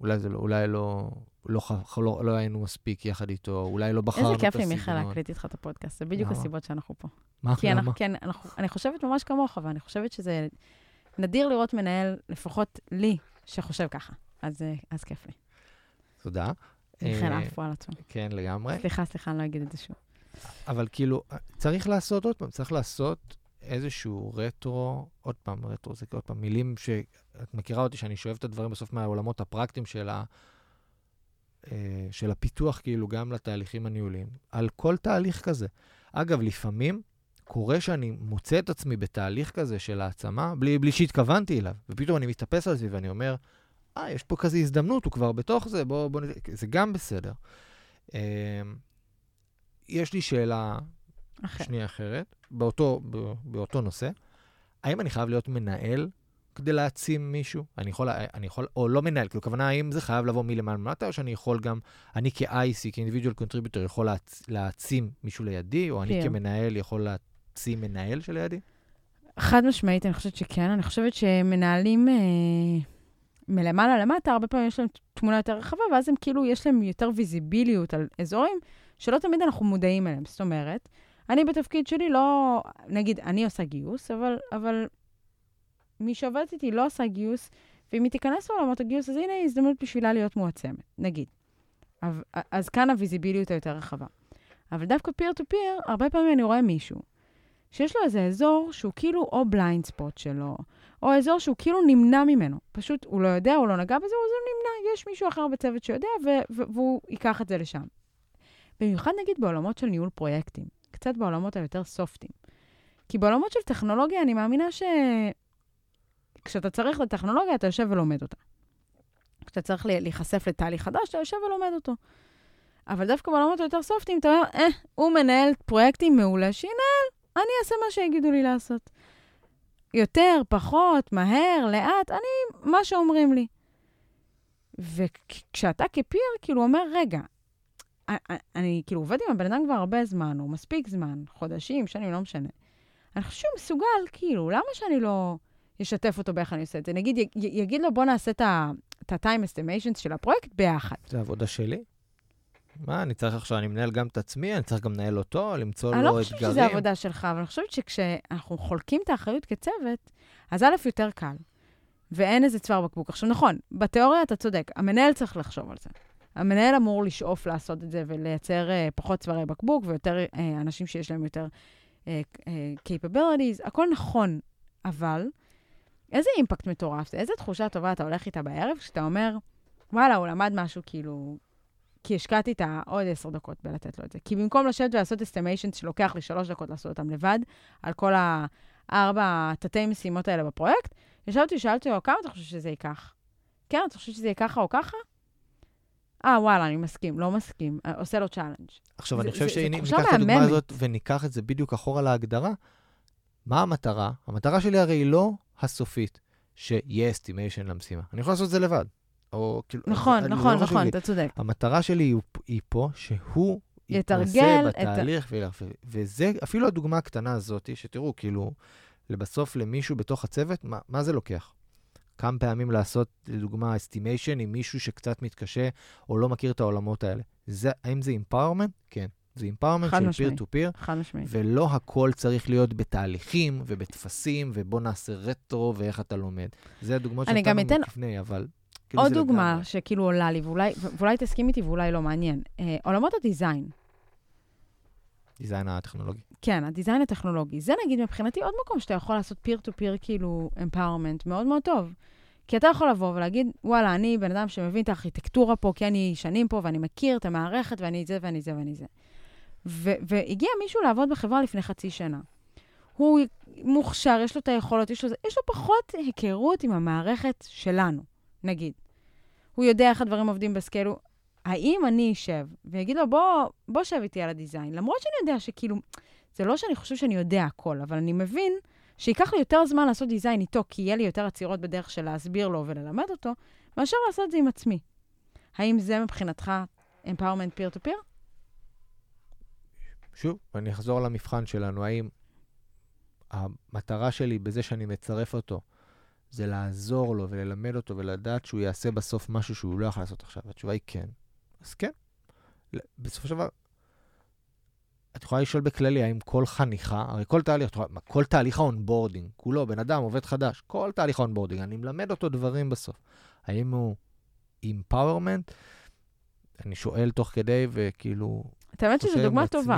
אולי זה לא, אולי לא, לא, ח- לא, לא היינו מספיק יחד איתו, אולי לא בחרנו איזה את כיף לי, הסגנון. מיכאל, להקליט איתך את הפודקאסט. זה בדיוק למה? הסיבות שאנחנו פה. מה, כי למה? אנחנו, כן, אנחנו, אני חושבת ממש כמוך, ואני חושבת שזה נדיר לראות מנהל, לפחות לי, שחושב ככה. אז, אה, אז כיף לי. תודה. מיכאל אה, עף פה על עצמו. כן, לגמרי. סליחה, סליחה, אני לא אגיד את זה שוב. אבל כאילו, צריך לעשות עוד פעם, צריך לעשות איזשהו רטרו, עוד פעם, רטרו זה עוד פעם מילים שאת מכירה אותי, שאני שואב את הדברים בסוף מהעולמות הפרקטיים של, ה, אה, של הפיתוח, כאילו, גם לתהליכים הניהוליים, על כל תהליך כזה. אגב, לפעמים קורה שאני מוצא את עצמי בתהליך כזה של העצמה, בלי, בלי שהתכוונתי אליו, ופתאום אני מתאפס על זה ואני אומר, אה, יש פה כזה הזדמנות, הוא כבר בתוך זה, בוא, בוא, נ- זה גם בסדר. אה, יש לי שאלה אחר. שנייה אחרת, באותו, באותו נושא. האם אני חייב להיות מנהל כדי להעצים מישהו? אני יכול, אני יכול, או לא מנהל, כאילו, הכוונה, האם זה חייב לבוא מלמעלה למטה, או שאני יכול גם, אני כ-IC, כ-individual contributor, יכול להעצ, להעצים מישהו לידי, או אני כן. כמנהל יכול להעצים מנהל שלידי? חד משמעית, אני חושבת שכן. אני חושבת שמנהלים אה, מלמעלה למטה, הרבה פעמים יש להם תמונה יותר רחבה, ואז הם כאילו, יש להם יותר ויזיביליות על אזורים שלא תמיד אנחנו מודעים אליהם. זאת אומרת, אני בתפקיד שלי לא, נגיד, אני עושה גיוס, אבל, אבל מי שעובדת איתי לא עושה גיוס, ואם היא תיכנס לעולמות הגיוס, אז הנה הזדמנות בשבילה להיות מועצמת, נגיד. אז, כאן ה visibility היותר רחבה. אבל דווקא peer to peer, הרבה פעמים אני רואה מישהו שיש לו איזה אזור שהוא כאילו או blind spot שלו, או אזור שהוא כאילו נמנע ממנו. פשוט הוא לא יודע, הוא לא נגע בזה, אז הוא נמנע. יש מישהו אחר בצוות שיודע, והוא ייקח את זה לשם. במיוחד נגיד בעולמות של ניהול פרויקטים, קצת בעולמות היותר soft-ים. כי בעולמות של טכנולוגיה, אני מאמינה ש... כשאתה צריך לטכנולוגיה, אתה יושב ולומד אותה. כשאתה צריך להיחשף לתהליך חדש, אתה יושב ולומד אותו. אבל דווקא בעולמות היותר סופטים, אתה אומר, אה, הוא מנהל פרויקטים מעולה, שינהל, אני אעשה מה שיגידו לי לעשות. יותר, פחות, מהר, לאט, אני, מה שאומרים לי. וכשאתה כפיר, כאילו אומר, רגע, אני, אני כאילו עובדת עם הבן אדם כבר הרבה זמן, או מספיק זמן, חודשים, שנים, לא משנה. אני חושבת שהוא מסוגל, כאילו, למה שאני לא אשתף אותו באיך אני עושה את זה? נגיד, י, י, יגיד לו, בוא נעשה את ה-time estimation של הפרויקט ביחד. זה עבודה שלי. מה, אני צריך עכשיו, אני מנהל גם את עצמי, אני צריך גם לנהל אותו, למצוא לו אני אתגרים. לא חושבת שזה עבודה שלך, אבל אני חושבת שכשאנחנו חולקים את האחריות כצוות, אז א', יותר קל, ואין איזה צוואר בקבוק. עכשיו, נכון, בתיאוריה אתה צודק, המנהל צריך לחשוב על זה. המנהל אמור לשאוף לעשות את זה ולייצר uh, פחות צווארי בקבוק ויותר uh, אנשים שיש להם יותר uh, uh, capabilities, הכל נכון, אבל איזה אימפקט מטורף זה, איזה תחושה טובה אתה הולך איתה בערב, כשאתה אומר, וואלה, הוא למד משהו כאילו, כי השקעתי את העוד עשר דקות בלתת לו את זה. כי במקום לשבת ולעשות אסטימיישן שלוקח לי שלוש דקות לעשות אותם לבד, על כל הארבע תתי משימות האלה בפרויקט, ישבתי ושאלתי לו, כמה אתה חושב שזה ייקח? כן, אתה חושב שזה יהיה ככה או ככה? אה, וואלה, אני מסכים, לא מסכים, אה, עושה לו challenge. עכשיו, זה- אני חושב שאם ניקח את הדוגמה. הזאת וניקח את זה בדיוק אחורה להגדרה, מה המטרה? המטרה שלי הרי היא לא הסופית, שיהיה estimation למשימה. אני יכול לעשות את זה לבד. או כאילו... נכון, אני- זה נכון, לא נכון, לי. אתה צודק. המטרה שלי היא, היא פה שהוא יתרגל את בתהליך, וילך- ו- וזה, אפילו הדוגמה הקטנה הזאת, שתראו, כאילו, לבסוף למישהו בתוך הצוות, מה, מה זה לוקח? כמה פעמים לעשות, לדוגמה, estimation עם מישהו שקצת מתקשה או לא מכיר את העולמות האלה. זה, האם זה empowerment? כן. זה empowerment של. peer to peer, חד משמעית. ולא הכל צריך להיות בתהליכים ובטפסים, ובוא נעשה רטרו ואיך אתה לומד. זה הדוגמאות שנתנו אתן לפני, אבל... כאילו עוד דוגמה לגמרי. שכאילו עולה לי, ואולי, ואולי תסכים איתי ואולי לא מעניין. אה, עולמות ה design. design הטכנולוגי. כן, ה design הטכנולוגי. זה נגיד מבחינתי עוד מקום שאתה יכול לעשות peer to peer כאילו empowerment מאוד מאוד טוב. כי אתה יכול לבוא ולהגיד, וואלה, אני בן אדם שמבין את הארכיטקטורה פה, כי אני שנים פה ואני מכיר את המערכת ואני זה ואני זה ואני זה. והגיע מישהו לעבוד בחברה לפני חצי שנה. הוא מוכשר, יש לו את היכולות, יש לו, יש לו פחות היכרות עם המערכת שלנו, נגיד. הוא יודע איך הדברים עובדים ב scale-ו. האם אני אשב ואגיד לו, בוא, בוא שב איתי על הדיזיין, למרות שאני יודע שכאילו, זה לא שאני חושב שאני יודע הכל, אבל אני מבין שייקח לי יותר זמן לעשות דיזיין איתו, כי יהיה לי יותר עצירות בדרך של להסביר לו וללמד אותו, מאשר לעשות את זה עם עצמי. האם זה מבחינתך empowerment peer-to-peer? שוב, אני אחזור למבחן שלנו, האם המטרה שלי בזה שאני מצרף אותו, זה לעזור לו וללמד אותו ולדעת שהוא יעשה בסוף משהו שהוא לא יכול לעשות עכשיו? התשובה היא כן. אז כן. בסופו של דבר, את יכולה לשאול בכללי, האם כל חניכה, הרי כל תהליך, יכולה- כל תהליך ה onboarding, כולו, בן אדם, עובד חדש, כל תהליך ה onboarding, אני מלמד אותו דברים בסוף. האם הוא empowerment? אני שואל תוך כדי, וכאילו, את האמת שזו דוגמה טובה.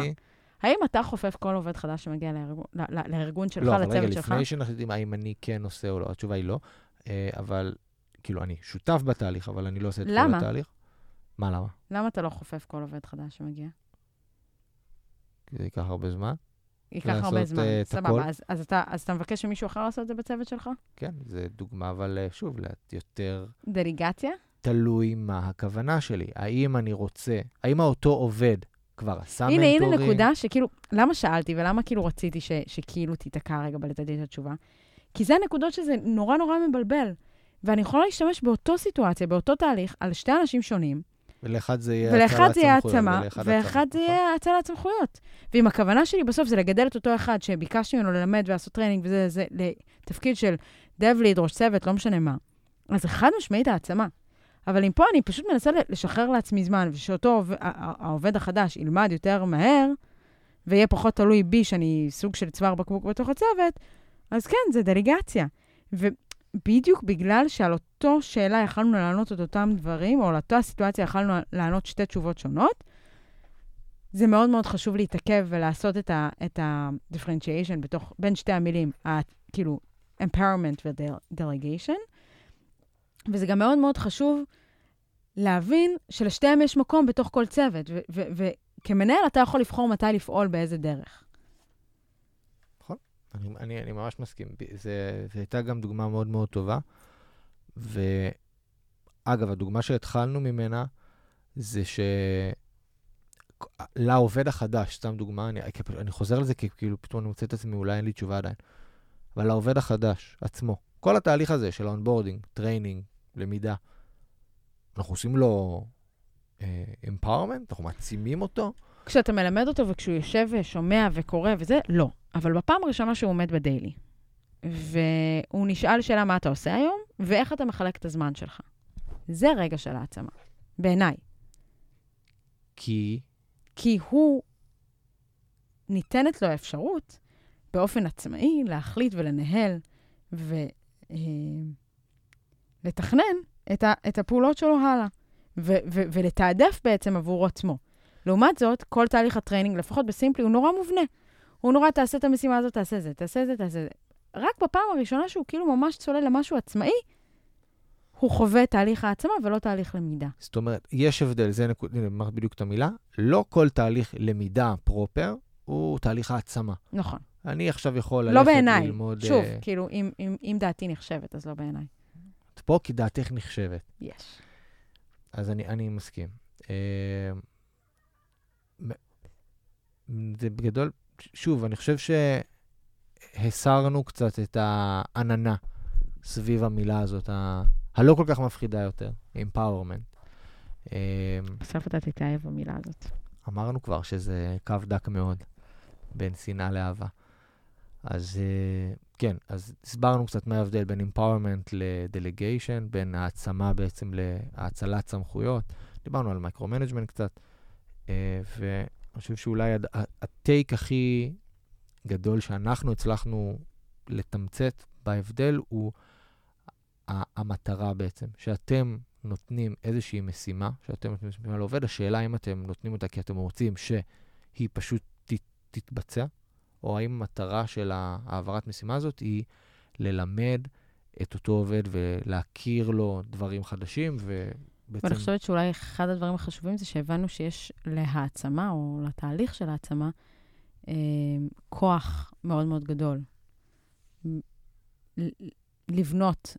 האם אתה חופף כל עובד חדש שמגיע לארגון, ל- ל- לארגון שלך, לא, אבל רגע, לצוות שלך? לפני שמחליטים האם אני כן עושה או לא, התשובה היא לא. אה, אבל, כאילו, אני שותף בתהליך, אבל אני לא עושה את כל? התהליך. מה, למה? למה אתה לא חופף כל עובד חדש שמגיע? כי זה ייקח הרבה זמן. ייקח הרבה זמן, אה. סבבה. אז, אז, אתה, אז אתה מבקש שמישהו אחר לעשות את זה בצוות שלך? כן, זה דוגמה, אבל אה, שוב, יותר דליגציה? תלוי מה הכוונה שלי. האם אני רוצה, האם האותו עובד כבר עשה הנה, מנטורים? הנה נקודה שכאילו, למה שאלתי ולמה כאילו רציתי ש, שכאילו תיתקע רגע בלתת לי את התשובה? כי זה הנקודות שזה נורא נורא מבלבל. ואני יכולה להשתמש באותו סיטואציה, באותו תהליך, על שתי אנשים שונים, ולאחד זה יהיה ולאחד זה יהיה סמכויות, העצמה, ולאחד ואחד זה? יהיה האצלת סמכויות. ואם הכוונה שלי בסוף זה לגדל את אותו אחד שביקשתי ממנו ללמד ולעשות training וזה, זה לתפקיד של dev lead, ראש צוות, לא משנה מה, אז חד משמעית העצמה. אבל אם פה אני פשוט מנסה לשחרר לעצמי זמן, ושאותו העובד החדש ילמד יותר מהר, ויהיה פחות תלוי בי שאני סוג של צוואר בקבוק בתוך הצוות, אז כן, זה דליגציה. ובדיוק בגלל שעל אותו שאלה יכלנו לענות את אותם דברים, או על אותה סיטואציה יכלנו לענות שתי תשובות שונות, זה מאוד מאוד חשוב להתעכב ולעשות את ה-differentiation בתוך, בין שתי המילים, כאילו, empowerment ו-delegation. וזה גם מאוד מאוד חשוב להבין שלשתיהם יש מקום בתוך כל צוות, וכמנהל אתה יכול לבחור מתי לפעול באיזה דרך. אני, אני, אני ממש מסכים. זה, זו הייתה גם דוגמה מאוד מאוד טובה. ואגב, הדוגמה שהתחלנו ממנה זה ש... לעובד החדש, סתם דוגמה, אני, אני חוזר לזה כי כאילו פתאום אני מוצא את עצמי, אולי אין לי תשובה עדיין. אבל לעובד החדש עצמו, כל התהליך הזה של ה onboarding, training, למידה, אנחנו עושים לו empowerment? אנחנו מעצימים אותו? כשאתה מלמד אותו וכשהוא יושב ושומע וקורא וזה, לא. אבל בפעם הראשונה שהוא עומד בדיילי, והוא נשאל שאלה מה אתה עושה היום, ואיך אתה מחלק את הזמן שלך. זה רגע של העצמה, בעיניי. כי... כי הוא, ניתנת לו האפשרות באופן עצמאי להחליט ולנהל ולתכנן אה, את, ה, את הפעולות שלו הלאה, ו, ו, ולתעדף בעצם עבור עצמו. לעומת זאת, כל תהליך ה training, לפחות בסימפלי, הוא נורא מובנה. הוא נורא, תעשה את המשימה הזאת, תעשה זה, תעשה זה, תעשה זה. רק בפעם הראשונה שהוא כאילו ממש צולל למשהו עצמאי, הוא חווה תהליך העצמה ולא תהליך למידה. זאת אומרת, יש הבדל, זה נקודה, אמרת בדיוק את המילה, לא כל תהליך למידה proper הוא תהליך העצמה. נכון. אני עכשיו יכול לא ללכת בעיניי. ללמוד... שוב, אה, כאילו, אם, אם, אם דעתי נחשבת, אז לא בעיניי. פה כי דעתך נחשבת. יש. אז אני, אני מסכים. אה, זה בגדול, שוב, אני חושב שהסרנו קצת את העננה סביב המילה הזאת, ה- הלא כל כך מפחידה יותר, empowerment. אה, בסוף אתה תתאהב במילה הזאת. אמרנו כבר שזה קו דק מאוד בין שנאה לאהבה. אז אה, כן, אז הסברנו קצת מה ההבדל בין empowerment ל-delegation, בין העצמה בעצם להאצלת סמכויות. דיברנו על micro-management קצת, אה, ואני חושב שאולי ה take הכי גדול שאנחנו הצלחנו לתמצת בהבדל הוא המטרה בעצם, שאתם נותנים איזושהי משימה, שאתם נותנים משימה לעובד, השאלה אם אתם נותנים אותה כי אתם רוצים שהיא פשוט תתבצע, או האם המטרה של העברת משימה הזאת היא ללמד את אותו עובד ולהכיר לו דברים חדשים, ובעצם... ואני חושבת שאולי אחד הדברים החשובים זה שהבנו שיש להעצמה, או לתהליך של העצמה, אה, כוח מאוד מאוד גדול. לבנות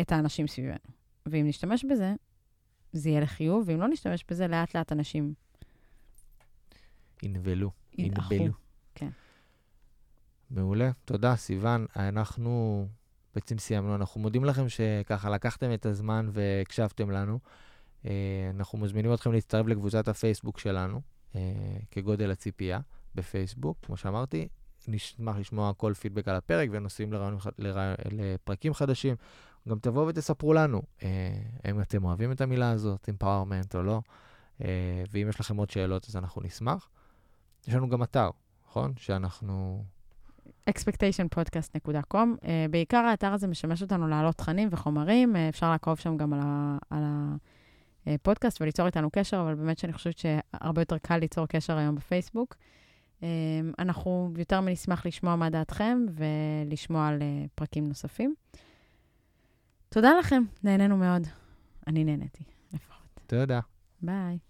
את האנשים סביבנו. ואם נשתמש בזה, זה יהיה לחיוב, ואם לא נשתמש בזה, לאט-לאט אנשים ינבלו. ינבלו. מעולה, תודה, סיוון. אנחנו בעצם סיימנו. אנחנו מודים לכם שככה לקחתם את הזמן והקשבתם לנו. אה, אנחנו מזמינים אתכם להצטרף לקבוצת הפייסבוק שלנו, אה, כגודל הציפייה בפייסבוק, כמו שאמרתי. נשמח לשמוע כל פידבק על הפרק ונושאים לרעיונים, ח- לרע- לפרקים חדשים. גם תבואו ותספרו לנו אה, האם אתם אוהבים את המילה הזאת, empowerment או לא, ואם יש לכם עוד שאלות אז אנחנו נשמח. יש לנו גם אתר, נכון? שאנחנו... expectationpodcast.com. Uh, בעיקר האתר הזה משמש אותנו להעלות תכנים וחומרים, uh, אפשר לעקוב שם גם על, ה, על הפודקאסט וליצור איתנו קשר, אבל באמת שאני חושבת שהרבה יותר קל ליצור קשר היום בפייסבוק. Uh, אנחנו יותר מנשמח לשמוע מה דעתכם ולשמוע על uh, פרקים נוספים. תודה לכם, נהנינו מאוד. אני נהניתי, לפחות. יודע. ביי.